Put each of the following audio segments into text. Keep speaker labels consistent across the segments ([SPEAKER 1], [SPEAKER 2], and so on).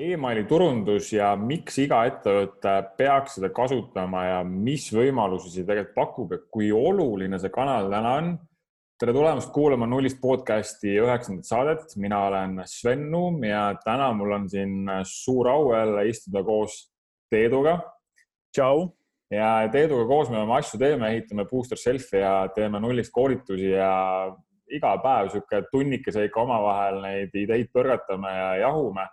[SPEAKER 1] emaili turundus ja miks iga ettevõte peaks seda kasutama ja mis võimalusi see tegelikult pakub ja kui oluline see kanal täna on. tere tulemast kuulama Nullist podcasti üheksandat saadet. mina olen Sven Nuum ja täna mul on siin suur au jälle istuda koos Teeduga.
[SPEAKER 2] tšau.
[SPEAKER 1] ja Teeduga koos me oma asju teeme, ehitame booster self'i ja teeme nullist koolitusi ja iga päev sihuke tunnikese ikka omavahel neid ideid põrgatame ja jahume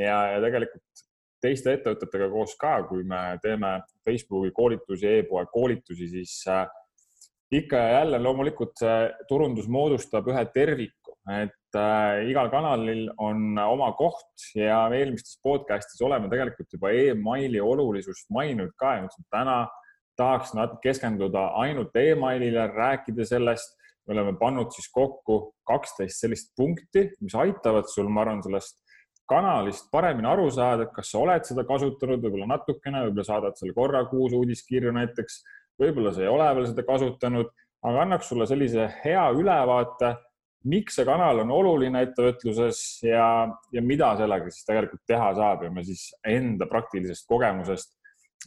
[SPEAKER 1] ja, ja tegelikult teiste ettevõtetega koos ka, kui me teeme Facebooki koolitusi e, e-poe koolitusi, siis äh, ikka ja jälle loomulikult see turundus moodustab ühe terviku, et äh, igal kanalil on oma koht ja eelmistes podcast'is oleme tegelikult juba emaili olulisust maininud ka ja mõtlesin, et täna tahaks natuke keskenduda ainult emailile, rääkida sellest. me oleme pannud siis kokku kaksteist sellist punkti, mis aitavad sul, ma arvan, sellest kanalist paremini aru saada, et kas sa oled seda kasutanud, võib-olla natukene, võib-olla saadad seal korra kuus uudiskirju näiteks, võib-olla sa ei ole veel seda kasutanud, aga annaks sulle sellise hea ülevaate, miks see kanal on oluline ettevõtluses ja, ja mida sellega siis tegelikult teha saab ja me siis enda praktilisest kogemusest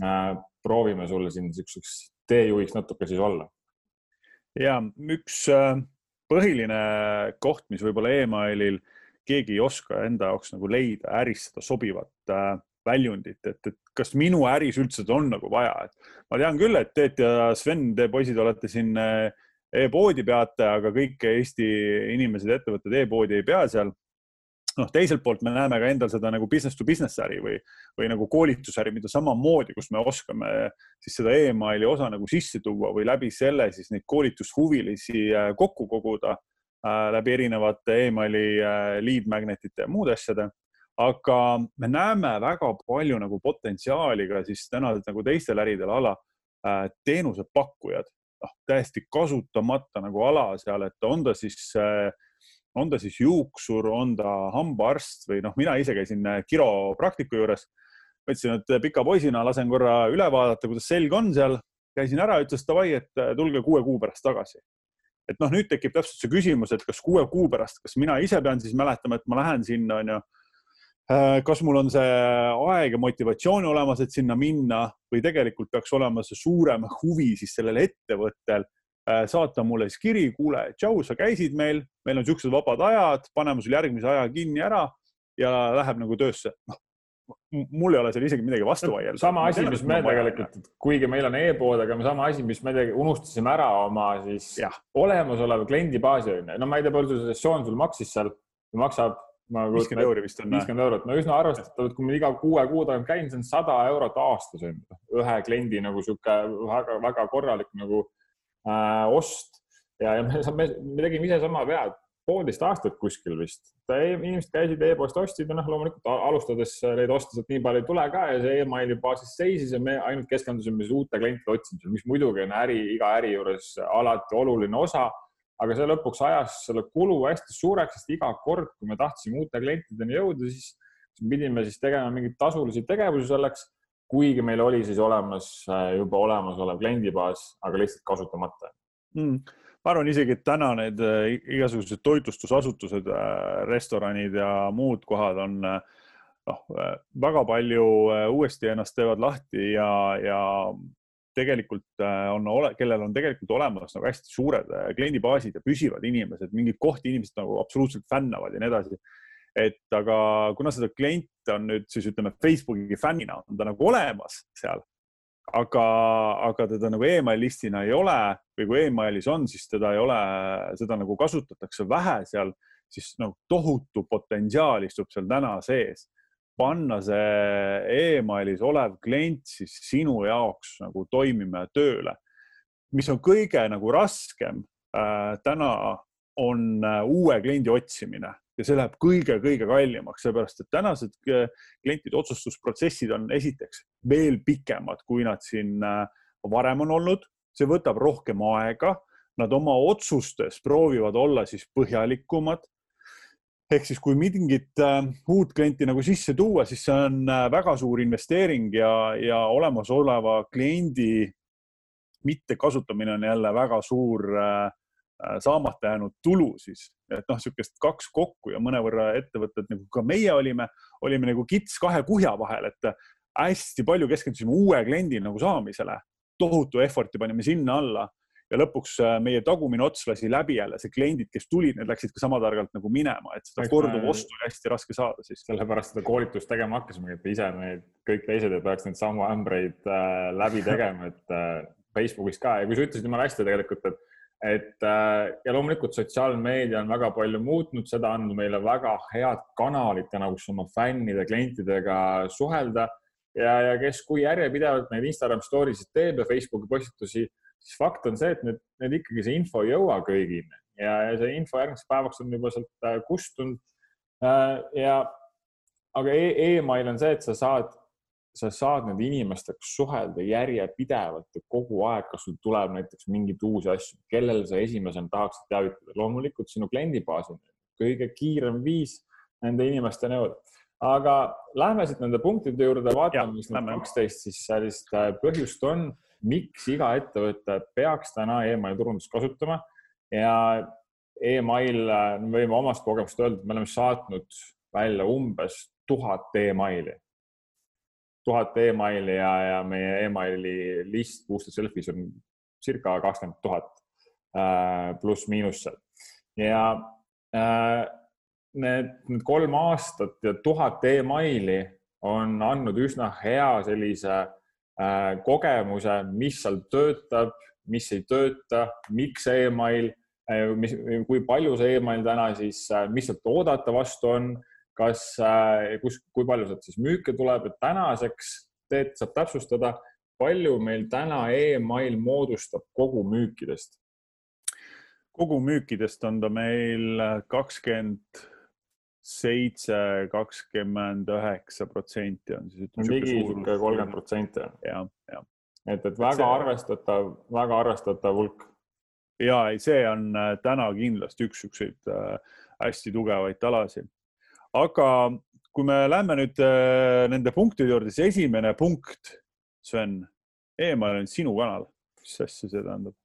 [SPEAKER 1] äh, proovime sulle siin niisuguseks teejuhiks natuke siis olla.
[SPEAKER 2] ja üks äh, põhiline koht, mis võib-olla emailil keegi ei oska enda jaoks nagu leida äris seda sobivat äh, väljundit, et, et kas minu äris üldse seda on nagu vaja, et ma tean küll, et Teet ja Sven, te poisid olete siin äh, e-poodi peate, aga kõik Eesti inimesed, ettevõtted e-poodi ei pea seal. noh, teiselt poolt me näeme ka endal seda nagu business to business äri või, või nagu koolitusäri, mida samamoodi, kus me oskame siis seda emaili osa nagu sisse tuua või läbi selle siis neid koolitushuvilisi äh, kokku koguda Äh, läbi erinevate emaili äh, lead magnetite ja muude asjade. aga me näeme väga palju nagu potentsiaali ka siis täna nagu teistel äridel ala äh, teenusepakkujad, noh täiesti kasutamata nagu ala seal, et on ta siis on ta siis juuksur, on ta hambaarst või noh, mina ise käisin kiropraktiku juures. mõtlesin, et pika poisina lasen korra üle vaadata, kuidas selg on seal. käisin ära, ütles davai, et tulge kuue kuu pärast tagasi et noh, nüüd tekib täpselt see küsimus, et kas kuue kuu pärast, kas mina ise pean siis mäletama, et ma lähen sinna, onju. Äh, kas mul on see aeg ja motivatsioon olemas, et sinna minna või tegelikult peaks olema see suurem huvi siis sellel ettevõttel äh, saata mulle siis kiri, kuule, tšau, sa käisid meil, meil on siuksed vabad ajad, paneme sul järgmise aja kinni ära ja läheb nagu töösse. noh, mul ei ole seal isegi midagi vastu vaielda.
[SPEAKER 1] sama asi, mis me tegelikult, kuigi meil on e-pood, aga sama asi, mis me unustasime ära oma siis ja. olemasoleva kliendibaasi onju. no ma ei tea, palju see sessioon sul maksis seal, maksab.
[SPEAKER 2] viiskümmend euri vist on.
[SPEAKER 1] viiskümmend eurot, no üsna arvestatav, et kui ma iga kuue kuu tagant käin, see on sada eurot aastas on ühe kliendi nagu sihuke väga-väga korralik nagu äh, ost ja, ja me, me, me tegime ise sama vea, et poolteist aastat kuskil vist. inimesed käisid e-poest, ostsid ja noh, loomulikult alustades neid oste sealt nii palju ei tule ka ja see emaili baasis seisis ja me ainult keskendusime siis uute klientide otsimisele, mis muidugi on äri, iga äri juures alati oluline osa. aga see lõpuks ajas selle kulu hästi suureks, sest iga kord, kui me tahtsime uute klientideni jõuda, siis pidime siis tegema mingeid tasulisi tegevusi selleks, kuigi meil oli siis olemas juba olemasolev kliendibaas, aga lihtsalt kasutamata
[SPEAKER 2] mm ma arvan isegi, et täna need äh, igasugused toitlustusasutused, äh, restoranid ja muud kohad on äh, noh, väga palju uuesti ennast teevad lahti ja, ja tegelikult on, kellel on tegelikult olemas nagu hästi suured kliendibaasid ja püsivad inimesed, mingeid kohti inimesed nagu absoluutselt fännavad ja nii edasi. et aga kuna seda kliente on nüüd siis ütleme Facebooki fännina on ta nagu olemas seal, aga, aga teda nagu email listina ei ole või kui emailis on, siis teda ei ole, seda nagu kasutatakse vähe seal, siis nagu tohutu potentsiaal istub seal täna sees. panna see emailis olev klient siis sinu jaoks nagu toimima ja tööle. mis on kõige nagu raskem äh, täna on äh, uue kliendi otsimine ja see läheb kõige-kõige kallimaks, seepärast et tänased äh, klientide otsustusprotsessid on esiteks veel pikemad, kui nad siin äh, varem on olnud, see võtab rohkem aega, nad oma otsustes proovivad olla siis põhjalikumad. ehk siis, kui mingit uut klienti nagu sisse tuua, siis see on väga suur investeering ja, ja olemasoleva kliendi mittekasutamine on jälle väga suur äh, saamata jäänud tulu siis, et noh, niisugust kaks kokku ja mõnevõrra ettevõtted nagu ka meie olime, olime nagu kits kahe kuhja vahel, et hästi palju keskendusime uue kliendi nagu saamisele, tohutu effort'i panime sinna alla ja lõpuks äh, meie tagumine ots lasi läbi jälle, see kliendid, kes tulid, need läksid ka sama targalt nagu minema, et seda korduvostu oli hästi raske saada siis.
[SPEAKER 1] sellepärast seda koolitust tegema hakkasimegi, et ise neid kõik teised ei peaks neid samu ämbreid äh, läbi tegema, et äh, Facebookis ka ja kui sa ütlesid jumala hästi tegelikult, et et äh, ja loomulikult sotsiaalmeedia on väga palju muutnud, seda andnud meile väga head kanalid täna, kus oma fännide, klientidega suhelda ja, ja kes, kui järjepidevalt neid Instagram story sid teeb ja Facebooki postitusi siis fakt on see, et need, need ikkagi see info ei jõua kõigini ja, ja see info järgmiseks päevaks on juba sealt äh, kustunud. Äh, ja aga e email on see, et sa saad, sa saad nende inimestega suhelda järjepidevalt ja kogu aeg, kas sul tuleb näiteks mingeid uusi asju, kellele sa esimesena tahaksid teavitada. loomulikult sinu kliendibaas on kõige kiirem viis nende inimesteni jõuda aga lähme siit nende punktide juurde, vaatame, mis need kaksteist siis sellist äh, põhjust on miks iga ettevõte peaks täna emaili turundust kasutama ja email, me võime omast kogemust öelda, et me oleme saatnud välja umbes tuhat emaili. Tuhat emaili ja, ja meie emaili list Booster Selfis on circa kakskümmend tuhat äh, pluss-miinus seal. Ja äh, need, need kolm aastat ja tuhat emaili on andnud üsna hea sellise Äh, kogemuse, mis seal töötab, mis ei tööta, miks see email, äh, mis, kui palju see email täna siis, äh, mis sealt oodata vastu on, kas, kus, kui palju sealt siis müüke tuleb, et tänaseks teed, saab täpsustada, palju meil täna email moodustab kogu müükidest?
[SPEAKER 2] kogu müükidest on ta meil kakskümmend seitse, kakskümmend üheksa protsenti on siis.
[SPEAKER 1] ligi niisugune kolmkümmend protsenti.
[SPEAKER 2] jah, jah.
[SPEAKER 1] et, et väga see... arvestatav, väga arvestatav hulk.
[SPEAKER 2] ja ei, see on äh, täna kindlasti üks niisuguseid äh, hästi tugevaid talasid. Aga kui me lähme nüüd äh, nende punktide juurde, siis esimene punkt, Sven, email on sinu kanal. mis asja see tähendab?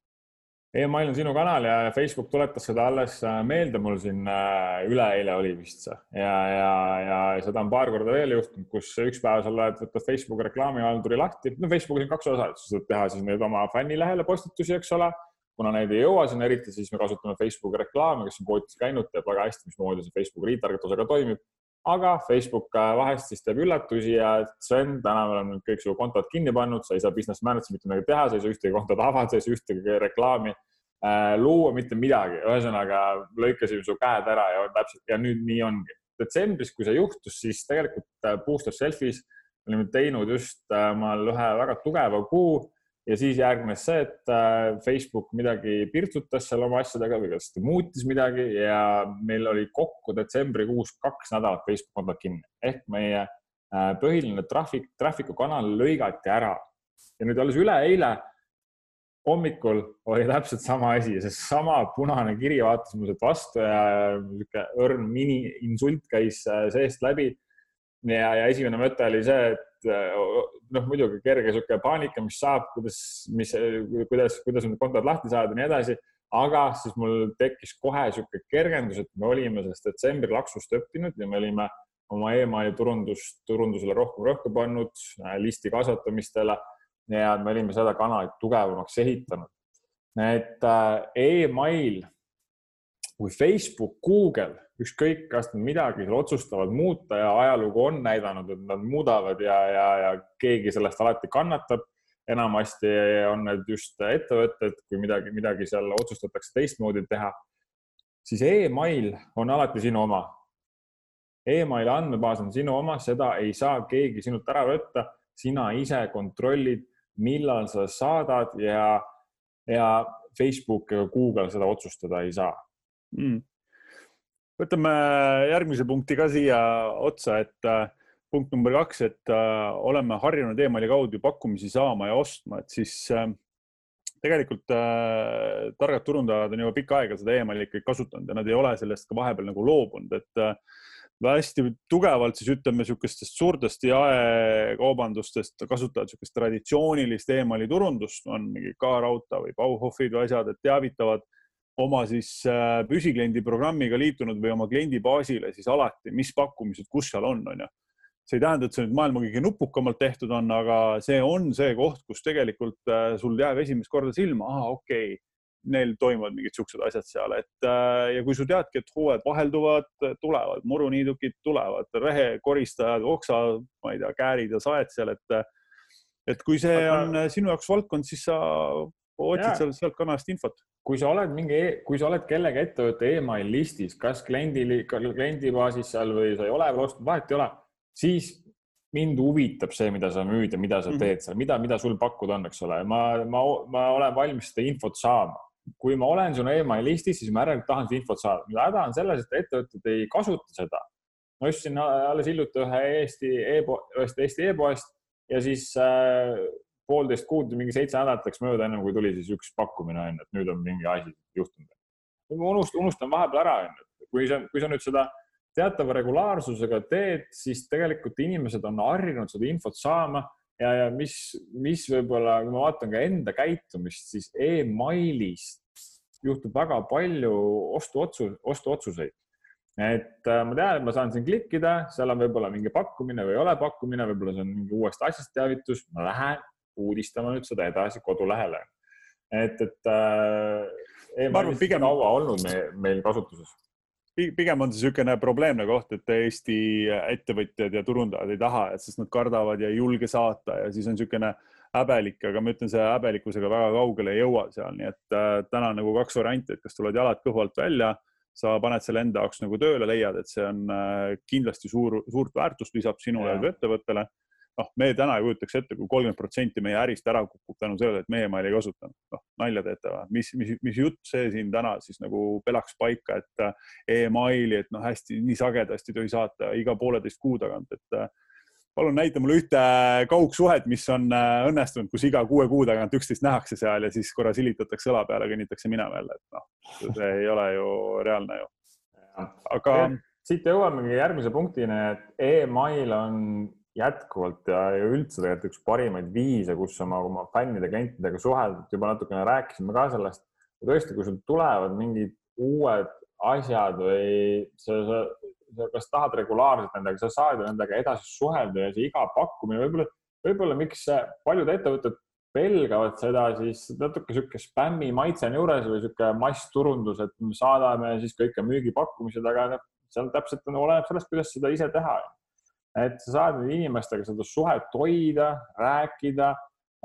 [SPEAKER 1] email on sinu kanal ja Facebook tuletas seda alles äh, meelde mul siin äh, üleeile oli vist see ja, ja, ja seda on paar korda veel juhtunud, kus üks päev sa loed, võtad Facebooki reklaamihalduri lahti. no Facebookis on kaks osa, sa saad teha siis neid oma fännilehele postitusi, eks ole. Kuna neid ei jõua sinna eriti, siis me kasutame Facebooki reklaame, kes on poodides käinud, teab väga hästi, mismoodi see Facebooki retargetuse toimib. aga Facebook äh, vahest siis teeb üllatusi ja Sven, täna me oleme kõik su kontod kinni pannud, sa ei saa business manager'i mitte midagi teha, sa ei saa ühtegi kontot avada, sa ei saa ühtegi reklaami äh, luua mitte midagi, ühesõnaga lõikasime su käed ära ja täpselt ja nüüd nii ongi. detsembris, kui see juhtus, siis tegelikult äh, Booster Selfis olime teinud just äh, omal ühe väga tugeva kuu ja siis järgnes see, et äh, Facebook midagi pirtsutas seal oma asjadega või kas ta muutis midagi ja meil oli kokku detsembrikuus kaks nädalat Facebook kontot kinni. Ehk meie äh, põhiline traffic, traffic'u kanal lõigati ära. Ja nüüd alles üleeile hommikul oli täpselt sama asi, seesama punane kiri vaatas mu sealt vastu ja niisugune õrn mini-insult käis äh, seest läbi. ja, ja esimene mõte oli see, et äh, noh, muidugi kerge niisugune paanika, mis saab, kuidas, mis, kuidas, kuidas need kontod lahti saada ja nii edasi. aga siis mul tekkis kohe niisugune kergendus, et me olime sellest detsembri laksust õppinud ja me olime oma emaili turundust, turundusele rohkem rõhku pannud, äh, listi kasvatamistele ja me olime seda kanalit tugevamaks ehitanud. et äh, email kui Facebook, Google, ükskõik, kas nad midagi otsustavad muuta ja ajalugu on näidanud, et nad muudavad ja, ja, ja keegi sellest alati kannatab. enamasti on need just ettevõtted, kui midagi, midagi seal otsustatakse teistmoodi teha, siis email on alati sinu oma. Emaili andmebaas on sinu oma, seda ei saa keegi sinult ära võtta. sina ise kontrollid millal sa saadad ja, ja Facebook ega Google seda otsustada ei saa mm..
[SPEAKER 2] Võtame järgmise punkti ka siia otsa, et äh, punkt number kaks, et äh, oleme harjunud emaili kaudu pakkumisi saama ja ostma, et siis äh, tegelikult äh, targad turundajad on juba pikka aega seda emaili ikkagi kasutanud ja nad ei ole sellest ka vahepeal nagu loobunud, et äh, hästi tugevalt siis ütleme niisugustest suurtest jaekaubandustest kasutavad niisugust traditsioonilist emaili turundust, on mingi K-Rauta või Bauhofid või asjad, et teavitavad oma siis äh, püsikliendi programmiga liitunud või oma kliendi baasile, siis alati, mis pakkumised, kus seal on, on ju. see ei tähenda, et see nüüd maailma kõige nupukamalt tehtud on, aga see on see koht, kus tegelikult äh, sul jääb esimest korda silma, aa, okei okay,, neil toimuvad mingid siuksed asjad seal, et äh, ja kui sa teadki, et hooajad vahelduvad, tulevad muruniidukid, tulevad rehekoristajad, oksa, ma ei tea, käärid ja saed seal, et et kui see on sinu jaoks valdkond, siis sa otsid seal sealt kanalist infot.
[SPEAKER 1] kui sa oled mingi, e-, kui sa oled kellegi ettevõtte email listis, kas kliendi, kliendi baasis seal või sa ei ole veel ostnud, vahet ei ole, siis mind huvitab see, mida sa müüd ja mida sa mhm. teed seal, mida, mida sul pakkuda on, eks ole, ma, ma, ma olen valmis seda infot saama. kui ma olen sinu email listis, siis ma järelikult tahan seda infot saada. häda on selles, et ettevõtted ei kasuta seda. ma ostsin alles hiljuti ühe Eesti e-poe, ühest Eesti e-poest ja siis äh, poolteist kuud, mingi seitse nädalat läks mööda, ennem kui tuli siis üks pakkumine onju, et nüüd on mingi asi juhtunud. ma unustan, unustan vahepeal ära onju, kui sa, kui sa nüüd seda teatava regulaarsusega teed, siis tegelikult inimesed on harjunud seda infot saama ja, ja mis, mis võib-olla, kui ma vaatan ka enda käitumist, siis emailist juhtub väga palju ostuotsu, ostuotsuseid. et äh, ma tean, et ma saan siin klikkida, seal on võib-olla mingi pakkumine või ei ole pakkumine, võib-olla see on mingi uuest asjast teavitus, ma lähen, uudistama nüüd seda edasi kodulehele. et, et äh,
[SPEAKER 2] ma arvan, pigem
[SPEAKER 1] kaua olnud me, meil kasutuses
[SPEAKER 2] pigem on see niisugune probleemne koht, et Eesti ettevõtjad ja turundajad ei taha, sest nad kardavad ja ei julge saata ja siis on niisugune häbelik, aga ma ütlen, see häbelikkusega väga kaugele ei jõua seal, nii et äh, täna on nagu kaks varianti, et kas tuled jalad kõhu alt välja, sa paned selle enda jaoks nagu tööle, leiad, et see on äh, kindlasti suur, suurt väärtust lisab sinule ja ettevõttele noh, me täna ei kujutaks ette kui, kui kolmkümmend protsenti meie ärist ära kukub tänu sellele, et meie maili ei kasutanud. noh, nalja teete või? mis, mis, mis jutt see siin täna siis nagu pelaks paika, et äh, emaili, et noh, hästi nii sagedasti ei tohi saata iga pooleteist kuu tagant, et äh, palun näita mulle ühte kaugsuhet, mis on äh, õnnestunud, kus iga kuue kuu tagant üksteist nähakse seal ja siis korra silitatakse õla peale, kõnnitakse minema jälle, et noh, see ei ole ju reaalne ju.
[SPEAKER 1] aga. siit jõuamegi järgmise punktini, et email on jätkuvalt ja, ja üldse tegelikult üks parimaid viise, kus oma, oma fännide, klientidega suhelda, juba natukene rääkisime ka sellest. tõesti, kui sul tulevad mingid uued asjad või sa, sa, sa kas tahad regulaarselt nendega, sa saad nendega edasi suhelda ja see iga pakkumine võib-olla, võib-olla miks paljud ettevõtted pelgavad seda, siis natuke niisugune spämmi maitse on juures või niisugune massturundus, et me saadame siis kõike müügipakkumised, aga noh, täpselt on, oleneb sellest, kuidas seda ise teha et sa saad inimestega seda suhet hoida, rääkida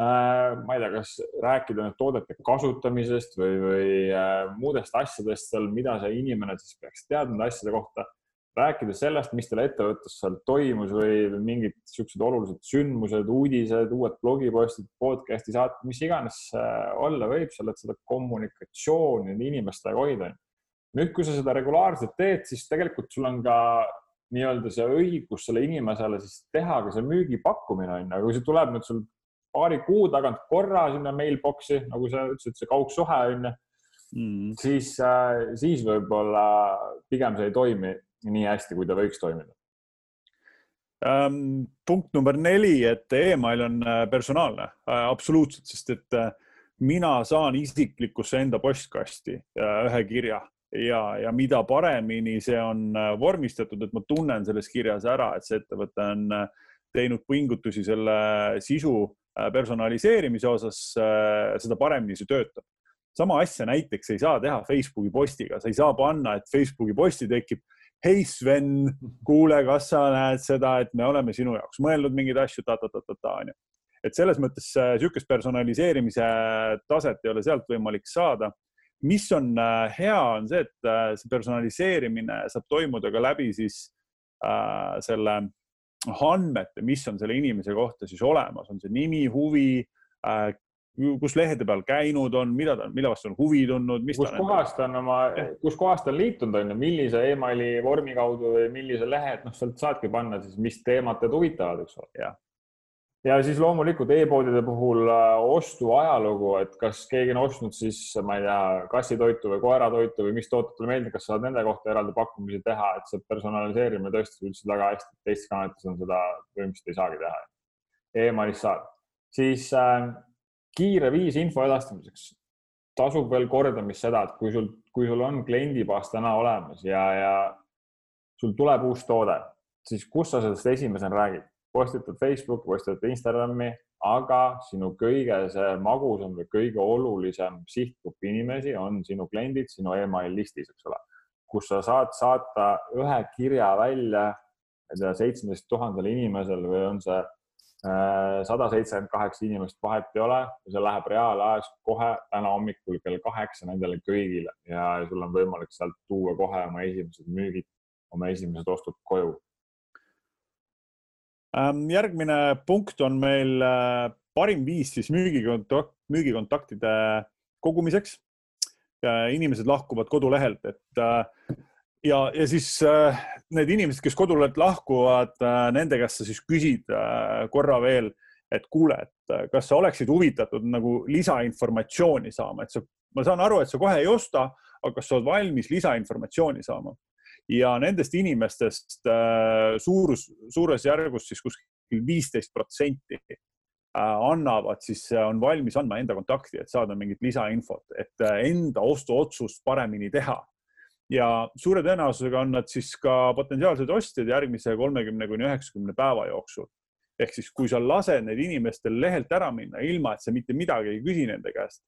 [SPEAKER 1] äh,. ma ei tea, kas rääkida nüüd toodete kasutamisest või, või äh, muudest asjadest seal, mida see inimene siis peaks teadma asjade kohta. rääkida sellest, mis teil ettevõttes seal toimus või mingid siuksed olulised sündmused, uudised, uued blogipostid, podcast'i saated, mis iganes äh, olla võib seal, et seda kommunikatsiooni inimestega hoida. nüüd, kui sa seda regulaarselt teed, siis tegelikult sul on ka nii-öelda see õigus selle inimesele siis teha ka see müügipakkumine on ju, aga kui see tuleb nüüd sul paari kuu tagant korra sinna mailbox'i, nagu sa ütlesid, see kaugsuhe on ju mm., siis, äh, siis võib-olla pigem see ei toimi nii hästi, kui ta võiks toimida
[SPEAKER 2] ähm,. punkt number neli, et email on äh, personaalne äh,, absoluutselt, sest et äh, mina saan isiklikusse enda postkasti äh, ühe kirja ja, ja mida paremini see on äh, vormistatud, et ma tunnen selles kirjas ära, et see ettevõte on äh, teinud pingutusi selle sisu äh, personaliseerimise osas, seda paremini see töötab. sama asja näiteks ei saa teha Facebooki postiga, sa ei saa panna, et Facebooki posti tekib. hei Sven, kuule, kas sa näed seda, et me oleme sinu jaoks mõelnud mingeid asju ta,, ta-ta-ta-ta onju. et selles mõttes niisugust personaliseerimise taset ei ole sealt võimalik saada mis on äh, hea, on see, et äh, see personaliseerimine saab toimuda ka läbi siis äh, selle andmete, mis on selle inimese kohta siis olemas, on see nimi, huvi äh,, kus lehede peal käinud on, mida ta, mille vastu on huvi tundnud,
[SPEAKER 1] mis kus kohast on oma, kus kohast on liitunud, on ju, millise emaili vormi kaudu või millise lehe, et noh, sealt saadki panna siis, mis teemad teid huvitavad, eks ole. jah, ja siis loomulikult e-poodide puhul äh, ostu ajalugu, et kas keegi on ostnud siis, ma ei tea, kassitoitu või koeratoitu või mis tooted talle meeldib, kas saad nende kohta eraldi pakkumisi teha, et see personaliseerimine tõesti ütlesid väga hästi, teistes kanalites on seda põhimõtteliselt ei saagi teha e. emailist saad, siis äh, kiire viis info edastamiseks. tasub veel kordamist seda, et kui sul, kui sul on kliendibaas täna olemas ja, ja sul tuleb uus toode, siis kus sa sellest esimesena räägid? Postitad Facebooki, postitad Instagrami, aga sinu kõige see magusam või kõige olulisem sihtgrupp inimesi on sinu kliendid sinu email listis, eks ole, kus sa saad saata ühe kirja välja, seitsmeteist tuhandele inimesele või on see äh, sada seitsekümmend kaheksa inimest, vahet ei ole, see läheb reaalajas kohe täna hommikul kell kaheksa nendele kõigile ja sul on võimalik sealt tuua kohe oma esimesed müügid, oma esimesed ostud koju
[SPEAKER 2] järgmine punkt on meil äh, parim viis siis müügikontakt, müügikontaktide kogumiseks. inimesed lahkuvad kodulehelt, et äh, ja, ja siis äh, need inimesed, kes kodulehelt lahkuvad, nende käest sa siis küsid korra veel, et kuule, et kas sa oleksid huvitatud nagu lisainformatsiooni saama, et sa, ma saan aru, et sa kohe ei osta, aga kas sa oled valmis lisainformatsiooni saama ja nendest inimestest äh, suurus, suures järgus siis kuskil viisteist protsenti äh, annavad, siis on valmis andma enda kontakti, et saada mingit lisainfot, et äh, enda ostuotsust paremini teha. ja suure tõenäosusega on nad siis ka potentsiaalsed ostjad järgmise kolmekümne kuni üheksakümne päeva jooksul. ehk siis, kui sa lased need inimestel lehelt ära minna, ilma et sa mitte midagi ei küsi nende käest,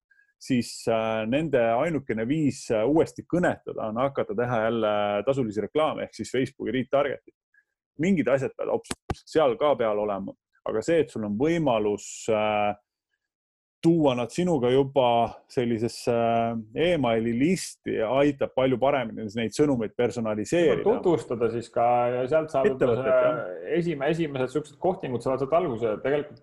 [SPEAKER 2] siis äh, nende ainukene viis äh, uuesti kõnetada on hakata teha jälle tasulisi reklaame ehk siis Facebooki retarget'it. mingid asjad peavad absoluutselt seal ka peal olema, aga see, et sul on võimalus äh, tuua nad sinuga juba sellisesse emaili listi ja aitab palju paremini neid sõnumeid personaliseerida.
[SPEAKER 1] tutvustada siis ka ja sealt saab esimene, esimesed siuksed kohtingud saavad sealt alguse. tegelikult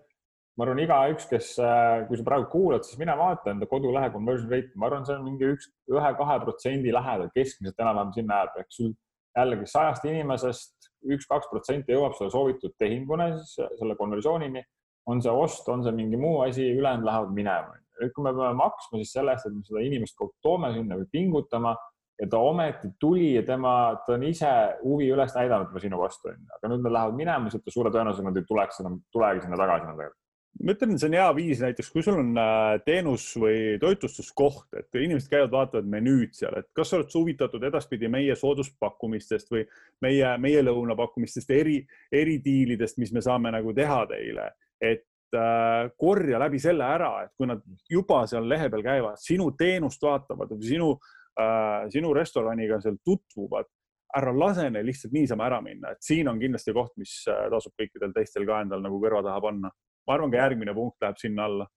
[SPEAKER 1] ma arvan, igaüks, kes, äh, kui sa praegu kuulad, siis mine vaata enda kodulehe conversion rate, ma arvan, see on mingi üks, ühe-kahe protsendi lähedal, keskmiselt enam-vähem sinna jääb, ehk sul jällegi sajast inimesest üks-kaks protsenti jõuab selle soovitud tehinguni, siis selle konversioonini. on see ost, on see mingi muu asi, ülejäänud lähevad minema. nüüd, kui me peame maksma siis selle eest, et me seda inimest toome sinna või pingutama ja ta ometi tuli ja tema, ta on ise huvi üles näidanud sinu vastu, onju, aga nüüd nad lähevad minema, siis suure tõenäosusega nad ei tuleks enam, tulegi sinna tagasi nendega
[SPEAKER 2] ma ütlen, see on hea viis näiteks, kui sul on äh, teenus või toitlustuskoht, et inimesed käivad, vaatavad menüüd seal, et kas sa oled huvitatud edaspidi meie sooduspakkumistest või meie, meie lõunapakkumistest, eri, eridiilidest, mis me saame nagu teha teile, et äh, korja läbi selle ära, et kui nad juba seal lehe peal käivad, sinu teenust vaatavad või sinu äh,, sinu restoraniga seal tutvuvad, ära lase neil lihtsalt niisama ära minna, et siin on kindlasti koht, mis tasub kõikidel teistel ka endal nagu kõrva taha panna ma arvan, ka järgmine punkt läheb sinna alla.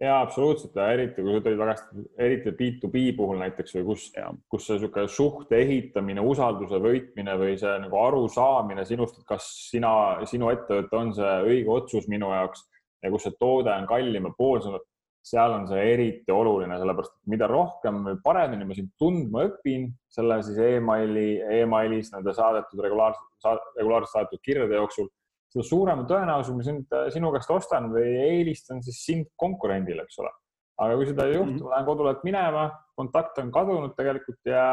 [SPEAKER 1] ja absoluutselt ja eriti kui sa tulid tagasi, eriti B2B puhul näiteks või kus, kus see niisugune suhte ehitamine, usalduse võitmine või see nagu arusaamine sinust, et kas sina, sinu ettevõte on see õige otsus minu jaoks ja kus see toode on kallim ja poolsem, seal on see eriti oluline, sellepärast et mida rohkem või paremini ma sind tundma õpin selle siis emaili e, emailis nende saadetud regulaarselt, regulaarselt saadetud kirjade jooksul seda suurema tõenäosusega ma sind, äh, sinu käest ostan või eelistan siis sind konkurendile, eks ole. aga kui seda ei juhtu mm, -hmm. ma lähen kodulehelt minema, kontakt on kadunud tegelikult ja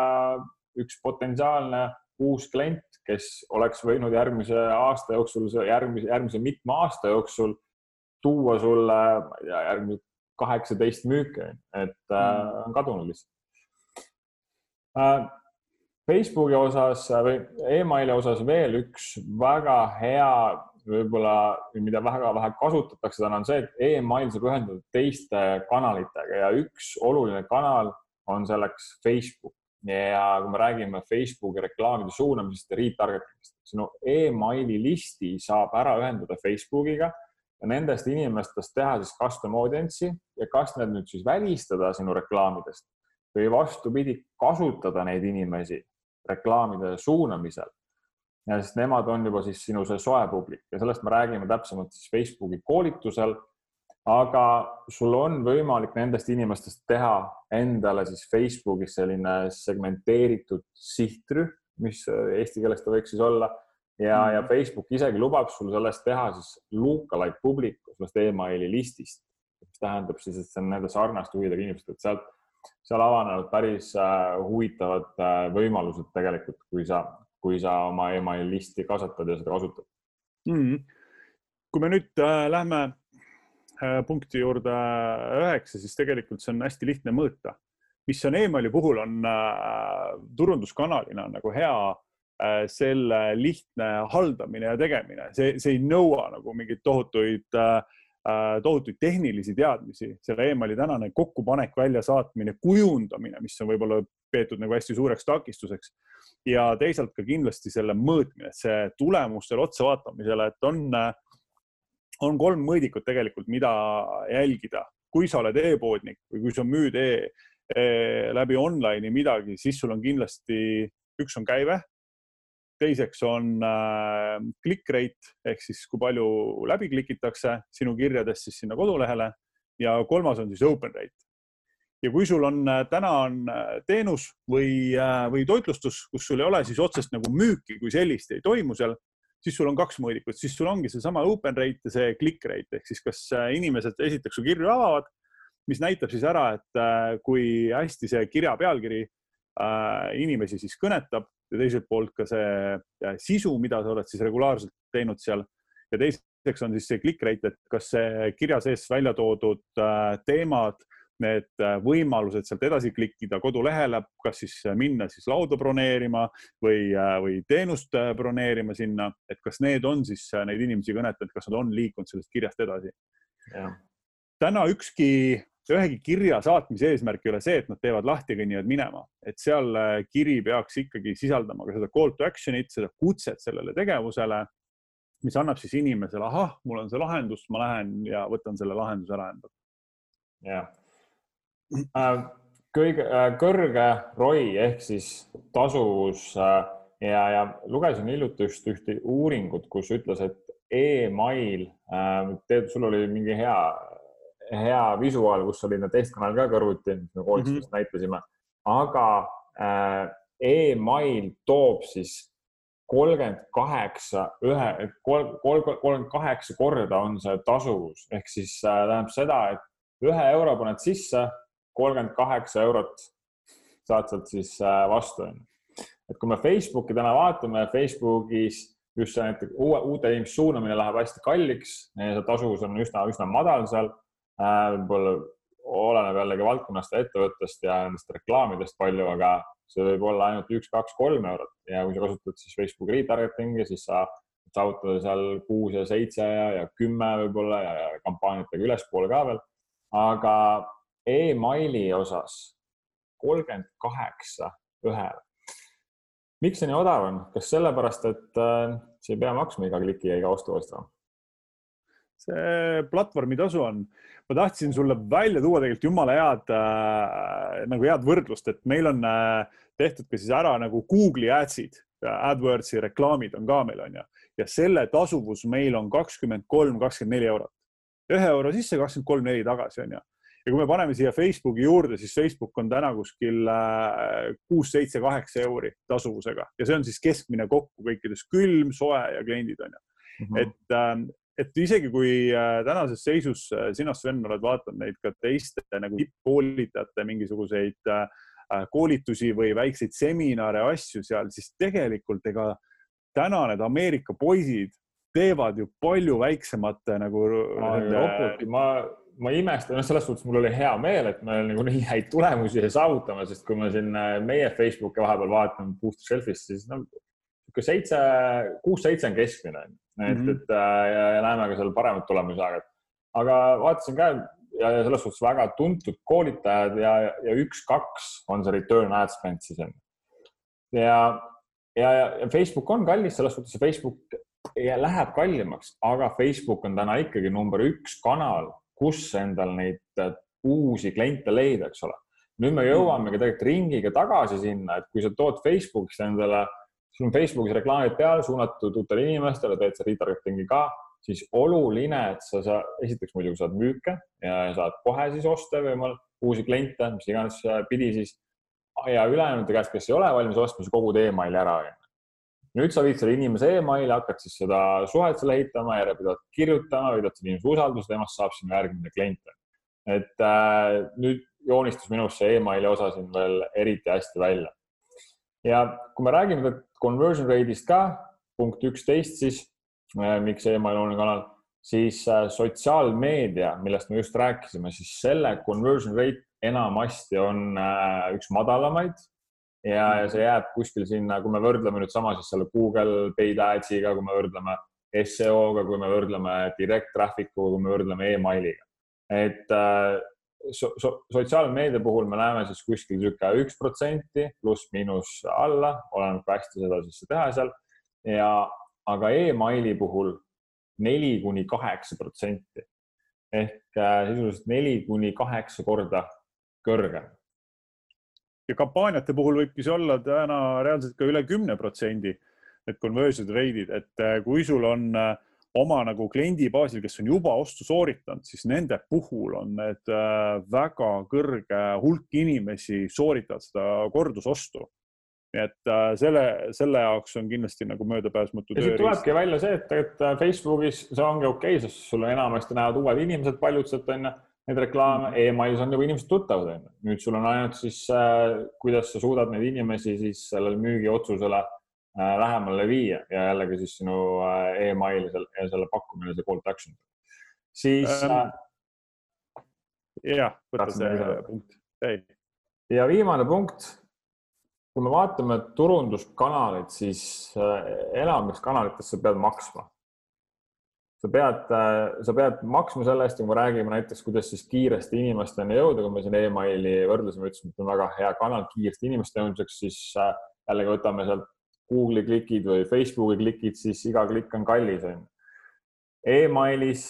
[SPEAKER 1] üks potentsiaalne uus klient, kes oleks võinud järgmise aasta jooksul, järgmise, järgmise mitme aasta jooksul tuua sulle, ma ei tea, järgmised kaheksateist müüki, et mm -hmm. on kadunud lihtsalt äh, Facebooki osas või emaili osas veel üks väga hea võib-olla, mida väga vähe kasutatakse täna, on see, et email saab ühendada teiste kanalitega ja üks oluline kanal on selleks Facebook. Ja kui me räägime Facebooki reklaamide suunamisest ja retargetingist, sinu emaili listi saab ära ühendada Facebookiga ja nendest inimestest teha siis custom audience'i ja kas need nüüd siis välistada sinu reklaamidest või vastupidi, kasutada neid inimesi reklaamide suunamisel sest nemad on juba siis sinu see soe publik ja sellest me räägime täpsemalt siis Facebooki koolitusel. aga sul on võimalik nendest inimestest teha endale siis Facebookis selline segmenteeritud sihtrühm, mis eesti keeles ta võiks siis olla ja mm., ja Facebook isegi lubab sul sellest teha siis lookalike publiku sellest emaili listist, mis tähendab siis, et see on nende sarnaste huvidega inimesed, et sealt, seal avanevad päris äh, huvitavad äh, võimalused tegelikult, kui sa kui sa oma emaili listi kasvatad ja seda kasutad
[SPEAKER 2] mm. kui me nüüd äh, lähme punkti juurde üheksa, siis tegelikult see on hästi lihtne mõõta. mis on emaili puhul on äh, turunduskanalina nagu hea äh, selle lihtne haldamine ja tegemine, see, see ei nõua nagu mingeid tohutuid äh, tohutuid tehnilisi teadmisi, selle emaili tänane kokkupanek, väljasaatmine, kujundamine, mis on võib-olla peetud nagu hästi suureks takistuseks. Ja teisalt ka kindlasti selle mõõtmine, see tulemustele otsa vaatamisele, et on, on kolm mõõdikut tegelikult, mida jälgida. kui sa oled e-poodnik või kui sa müüd e, e läbi online'i midagi, siis sul on kindlasti, üks on käive, teiseks on äh, click rate ehk siis kui palju läbi klikitakse sinu kirjadest siis sinna kodulehele ja kolmas on siis open rate ja kui sul on, äh, täna on äh, teenus või, äh, või toitlustus, kus sul ei ole siis otsest nagu müüki kui sellist ei toimu seal, siis sul on kaks mõõdikut, siis sul ongi seesama open rate ja see click rate ehk siis kas inimesed esiteks su kirju avavad, mis näitab siis ära, et kui hästi see kirja pealkiri inimesi siis kõnetab ja teiselt poolt ka see sisu, mida sa oled siis regulaarselt teinud seal. Ja teiseks on siis see click rate, et kas see kirja sees välja toodud teemad need äh, võimalused sealt edasi klikkida kodulehele, kas siis äh, minna siis lauda broneerima või, äh, või teenust broneerima sinna, et kas need on siis neid inimesi kõnetanud, kas nad on liikunud sellest kirjast edasi. täna ükski, ühegi kirja saatmise eesmärk ei ole see, et nad teevad lahti ja kõnnivad minema, et seal kiri peaks ikkagi sisaldama ka seda call to action'it, seda kutset sellele tegevusele, mis annab siis inimesele, ahah, mul on see lahendus, ma lähen ja võtan selle lahenduse ära endale.
[SPEAKER 1] jah kõige äh, kõrge ROI ehk siis tasuvus äh, ja, ja lugesin hiljuti just ühte uuringut, kus ütles, et email, Teet, sul oli mingi hea, hea visuaal, kus oli need teistkanal ka kõrvuti, mis me koolitustest mm -hmm. näitasime, aga email toob siis kolmkümmend kaheksa, ühe, kolmkümmend kaheksa korda on see tasuvus ehk siis tähendab seda, et ühe euro paned sisse kolmkümmend kaheksa eurot saad sealt siis äh, vastu, onju. et kui me Facebooki täna vaatame, Facebookis just see näiteks uue, uute inimeste suunamine läheb hästi kalliks, see tasuvus on üsna, üsna madal seal. Äh, võib-olla oleneb jällegi valdkonnast ja ettevõttest ja nendest reklaamidest palju, aga see võib olla ainult üks, kaks, kolm eurot ja kui sa kasutad siis Facebooki retargeting'i, siis sa saavutada seal kuus ja seitse ja, ja kümme võib-olla ja, ja kampaaniatega ülespoole ka veel. aga emaili osas kolmkümmend kaheksa ühele. miks see nii odav on, kas sellepärast, et äh, sa ei pea maksma iga kliki ja iga ostu eest või?
[SPEAKER 2] see platvormitasu on, ma tahtsin sulle välja tuua tegelikult jumala head äh, nagu head võrdlust, et meil on äh, tehtud ka siis ära nagu Google'i ads'id, AdWordsi reklaamid on ka meil on ju ja selle tasuvus meil on kakskümmend kolm, kakskümmend neli eurot. ühe euro sisse, kakskümmend kolm, neli tagasi on ju ja kui me paneme siia Facebooki juurde, siis Facebook on täna kuskil äh, kuus, seitse, kaheksa euri tasuvusega ja see on siis keskmine kokku kõikides külm, soe ja kliendid on ju mm. -hmm. et, ähm, et isegi kui äh, tänases seisus äh, sina, Sven, oled vaadanud neid ka teiste nagu tippkoolitajate mingisuguseid koolitusi või väikseid seminare, asju seal, siis tegelikult ega täna need Ameerika poisid teevad ju palju väiksemate nagu.
[SPEAKER 1] ma ma imestan, noh, selles suhtes mul oli hea meel, et me nagu nii häid tulemusi saavutame, sest kui ma siin äh, meie Facebooki vahepeal vaatan Booster Shelfist, siis noh, niisugune seitse, kuus-seitse on keskmine, et mm, -hmm. et äh, ja, ja näeme ka seal paremat tulemusi aeg-ajalt. aga vaatasin ka ja, ja selles suhtes väga tuntud koolitajad ja, ja üks-kaks on see return ad spend siis on. ja, ja, ja Facebook on kallis, selles suhtes Facebook läheb kallimaks, aga Facebook on täna ikkagi number üks kanal kus endal neid äh, uusi kliente leida, eks ole. nüüd me jõuamegi tegelikult ringiga tagasi sinna, et kui sa tood Facebookis endale, sul on Facebookis reklaamid peal suunatud uutele inimestele, teed sa retargeting'i ka, siis oluline, et sa, sa esiteks muidugi saad müüke ja saad kohe siis osta või uusi kliente, mis iganes pidi siis ja ülejäänute käest, kes ei ole valmis ostma, siis kogud emaili ära nüüd sa viid selle inimese emaili, hakkad siis seda suhet seal ehitama, järjepidevalt kirjutama, võidad selle inimese usalduse, temast saab sinu järgmine klient. et äh, nüüd joonistus minus see emaili osa siin veel eriti hästi välja. ja kui me räägime conversion rate'ist ka, punkt üksteist siis äh,, miks email on kanal, siis äh, sotsiaalmeedia, millest me just rääkisime, siis selle conversion rate enamasti on äh, üks madalamaid ja, ja see jääb kuskil sinna, kui me võrdleme nüüd sama siis selle Google paid ads'iga, kui me võrdleme SEO-ga, kui me võrdleme direct traffic uga, kui me võrdleme emailiga. et äh, so, so, sotsiaalmeedia puhul me näeme siis kuskil niisugune üks protsenti pluss-miinus alla, oleneb kui hästi seda siis teha seal ja, aga emaili puhul neli kuni kaheksa protsenti ehk äh, sisuliselt neli kuni kaheksa korda kõrgem.
[SPEAKER 2] Ja kampaaniate puhul võibki see olla täna reaalselt ka üle kümne protsendi, need conversion rate'id, et äh, kui sul on äh, oma nagu kliendi baasil, kes on juba ostu sooritanud, siis nende puhul on need väga kõrge hulk inimesi sooritavad seda kordusostu nii et äh, selle, selle jaoks on kindlasti nagu möödapääsmatu.
[SPEAKER 1] ja siit tulebki välja see, et, et äh, Facebookis see ongi okei okay,, sest sul enamasti näevad uued inimesed paljud sealt onju neid reklaame mm. e, emailis on juba inimesed tuttavad onju. nüüd sul on ainult siis äh,, kuidas sa suudad neid inimesi siis sellele müügiotsusele äh, lähemale viia ja jällegi siis sinu äh, email ja selle pakkumine, see call to action. siis ähm,.
[SPEAKER 2] Äh, jah, võta see punkt.
[SPEAKER 1] ja viimane punkt kui me vaatame turunduskanalit, siis enamikes kanalites sa pead maksma. Sa pead, äh, sa pead maksma selle eest ja kui me räägime näiteks, kuidas siis kiiresti inimesteni jõuda, kui me siin emaili võrdlesime, ütlesime, et on väga hea kanal kiiresti inimeste jõudmiseks, siis äh, jällegi võtame sealt Google'i klikid või Facebooki klikid, siis iga klikk on kallis on ju. Emailis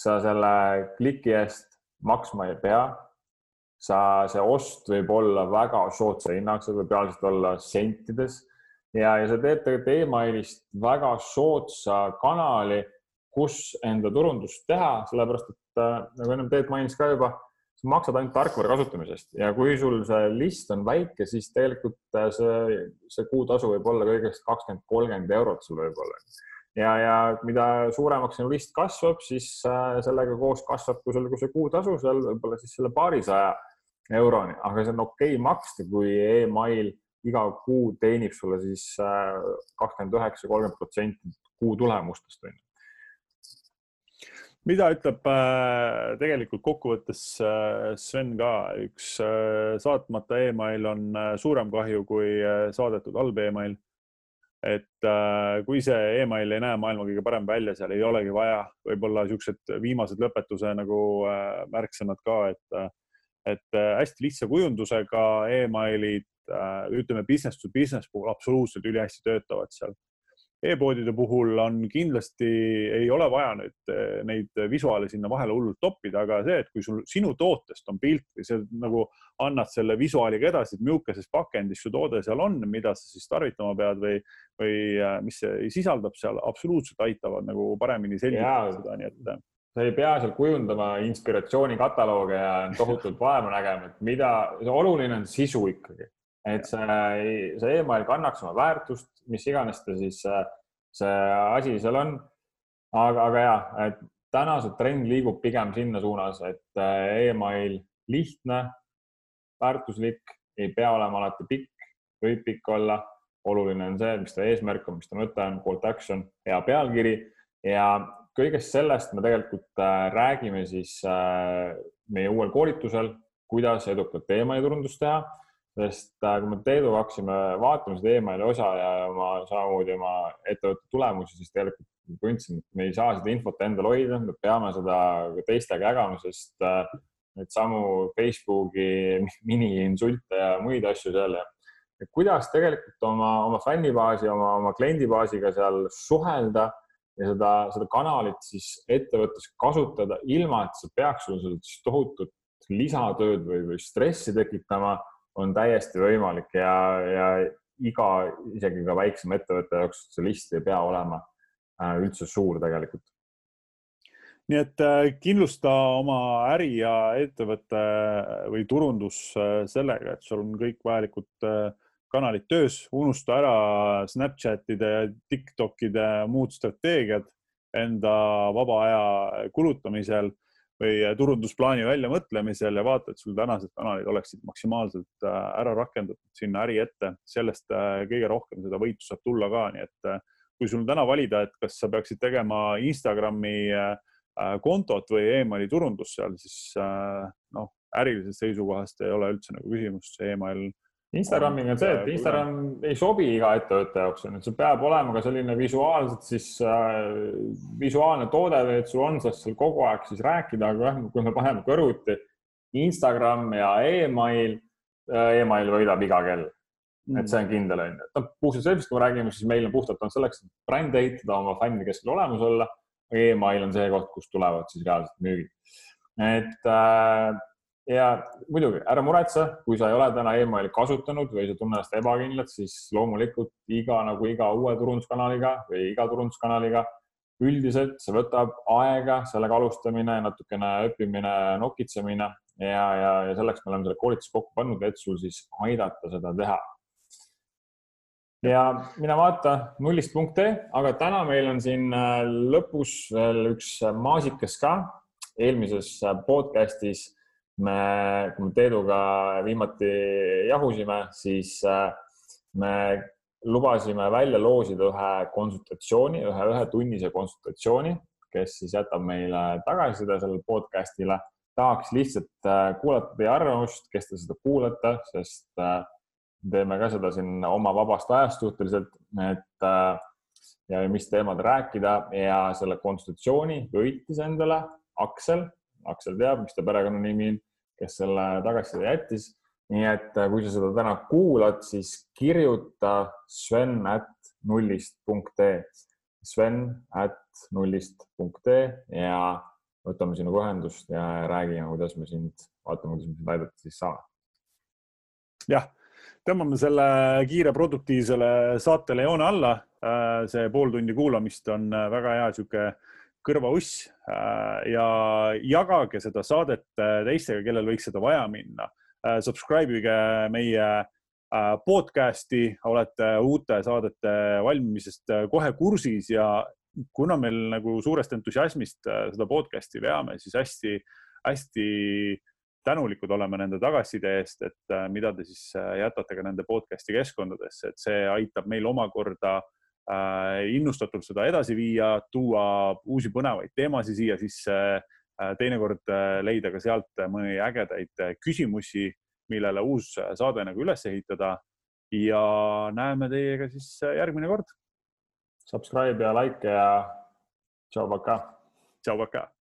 [SPEAKER 1] sa selle kliki eest maksma ei pea sa, see ost võib olla väga soodsa hinnaga, see võib reaalselt olla sentides ja, ja see teeb tegelikult emailist väga soodsa kanali, kus enda turundust teha, sellepärast et äh, nagu ennem Teet mainis ka juba, sa maksad ainult tarkvara kasutamisest ja kui sul see list on väike, siis tegelikult äh, see, see kuutasu võib olla kõigest kakskümmend, kolmkümmend eurot sul võib-olla. Ja, ja mida suuremaks sinu list kasvab, siis äh, sellega koos kasvab ka sul see kuutasu seal võib-olla siis selle paarisaja euroni, aga see on okei okay maksta, kui email iga kuu teenib sulle siis kakskümmend üheksa, kolmkümmend protsenti kuu tulemustest on ju
[SPEAKER 2] mida ütleb äh, tegelikult kokkuvõttes äh, Sven ka, üks äh, saatmata email on suurem kahju kui saadetud halb email. et kui see email ei näe maailma kõige parem välja, seal ei olegi vaja võib-olla siuksed viimased lõpetuse nagu märksõnad ka, et et hästi lihtsa kujundusega emailid, ütleme business to business puhul absoluutselt ülihästi töötavad seal e-poodide puhul on kindlasti, ei ole vaja nüüd äh, neid visuaale sinna vahele hullult toppida, aga see, et kui sul sinu tootest on pilt või sa nagu annad selle visuaaliga edasi, et millistes pakendis su toode seal on, mida sa siis tarvitama pead või, või mis see sisaldab seal, absoluutselt aitavad nagu paremini selgitada seda, nii et
[SPEAKER 1] sa ei pea seal kujundama inspiratsioonikataloge ja tohutult vaeva nägema, et mida, oluline on sisu ikkagi, et see, see email kannaks oma väärtust, mis iganes ta siis, see asi seal on. aga, aga ja, et täna see trend liigub pigem sinna suunas, et email lihtne, väärtuslik, ei pea olema alati pikk, võib pikk olla. oluline on see, mis ta eesmärk on, mis ta mõte on, call to action, hea pealkiri ja kõigest sellest me tegelikult äh, räägime siis äh, meie uuel koolitusel, kuidas edukat emaili-turundust teha, sest äh, kui me Teeduga hakkasime vaatama seda emaili osa ja oma samamoodi oma ettevõtte tulemusi, siis tegelikult tundsime, et me ei saa seda infot endal hoida, me peame seda teistega jagama, sest neid samu Facebooki mini-insulte ja muid asju seal ja kuidas tegelikult oma, oma fännibaasi, oma, oma kliendibaasiga seal suhelda ja seda, seda kanalit siis ettevõttes kasutada, ilma et see peaks sulle tohutut lisatööd või, või stressi tekitama, on täiesti võimalik ja, ja iga, isegi ka väiksema ettevõtte jaoks see list ei pea olema äh, üldse suur tegelikult.
[SPEAKER 2] nii et äh, kindlusta oma äri ja ettevõte või turundus äh, sellega, et sul on kõik vajalikud kanalid töös, unusta ära Snapchatide ja Tiktokide muud strateegiad enda vaba aja kulutamisel või turundusplaani väljamõtlemisel ja vaata, et sul tänased kanalid oleksid maksimaalselt äh, ära rakendatud sinna äri ette, sellest äh, kõige rohkem seda võitu saab tulla ka, nii et äh, kui sul täna valida, et kas sa peaksid tegema Instagrami kontot või emaili turundust seal, siis noh, ärilisest seisukohast ei ole üldse nagu küsimust, see email
[SPEAKER 1] Instagramiga on see, et Instagram ei sobi iga ettevõtte jaoks, on ju, see peab olema ka selline visuaalselt siis äh, visuaalne toode või et sul on sellest seal kogu aeg siis rääkida, aga jah, kui me paneme kõrvuti Instagram ja email äh,, email võidab iga kell mm.. et see on kindel, on ju. noh, puhtalt sellest, kui me räägime, siis meil on puhtalt on selleks, et brändi ehitada, oma fännide keskel olemas olla. email on see koht, kust tulevad siis reaalselt müügid. et äh, ja muidugi ära muretse, kui sa ei ole täna emaili kasutanud või sa tunned ennast ebakindlalt, siis loomulikult iga nagu iga uue turunduskanaliga või iga turunduskanaliga üldiselt see võtab aega, sellega alustamine, natukene õppimine, nokitsemine ja, ja, ja selleks me oleme selle koolituse kokku pannud, et sul siis aidata seda teha. ja mine vaata nullist.ee, aga täna meil on siin äh, lõpus veel üks maasikas ka. eelmises podcast'is me, kui me Teeduga viimati jahusime, siis äh, me lubasime välja loosida ühe konsultatsiooni, ühe ühetunnise konsultatsiooni, kes siis jätab meile tagasiside sellele podcast'ile. tahaks lihtsalt äh, kuulata teie arvamust, kes te seda kuulate, sest äh, teeme ka seda siin oma vabast ajast suhteliselt, et ja mis teemadel rääkida ja selle konsultatsiooni võitis endale Aksel Aksel teab, mis ta perekonnanimi on, kes selle tagasiside jättis. nii et äh, kui sa seda täna kuulad, siis kirjuta Sven at nullist.ee, Sven at nullist.ee ja võtame sinuga ühendust ja räägime, kuidas me sind, vaatame, kuidas me sind aidata siis saame.
[SPEAKER 2] jah, tõmbame selle kiire produktiivsele saatele joone alla. Äh, see pool tundi kuulamist on äh, väga hea sihuke kõrvauss äh, ja jagage seda saadet äh, teistega, kellel võiks seda vaja minna. Äh, subscribe ige meie podcast'i, olete uute saadete valmimisest kohe kursis ja kuna meil nagu suurest entusiasmist seda podcast'i veame, siis hästi-hästi tänulikud oleme nende tagasiside eest, et mida te siis jätate ka nende podcast'i keskkondadesse, et see aitab meil omakorda äh, innustatult seda edasi viia, tuua uusi põnevaid teemasid siia sisse, äh, teinekord äh, leida ka sealt mõni ägedaid küsimusi, millele uus saade nagu üles ehitada. ja näeme teiega siis järgmine kord.
[SPEAKER 1] Subscribe ja like ja tšau, pakaa.
[SPEAKER 2] tšau, pakaa.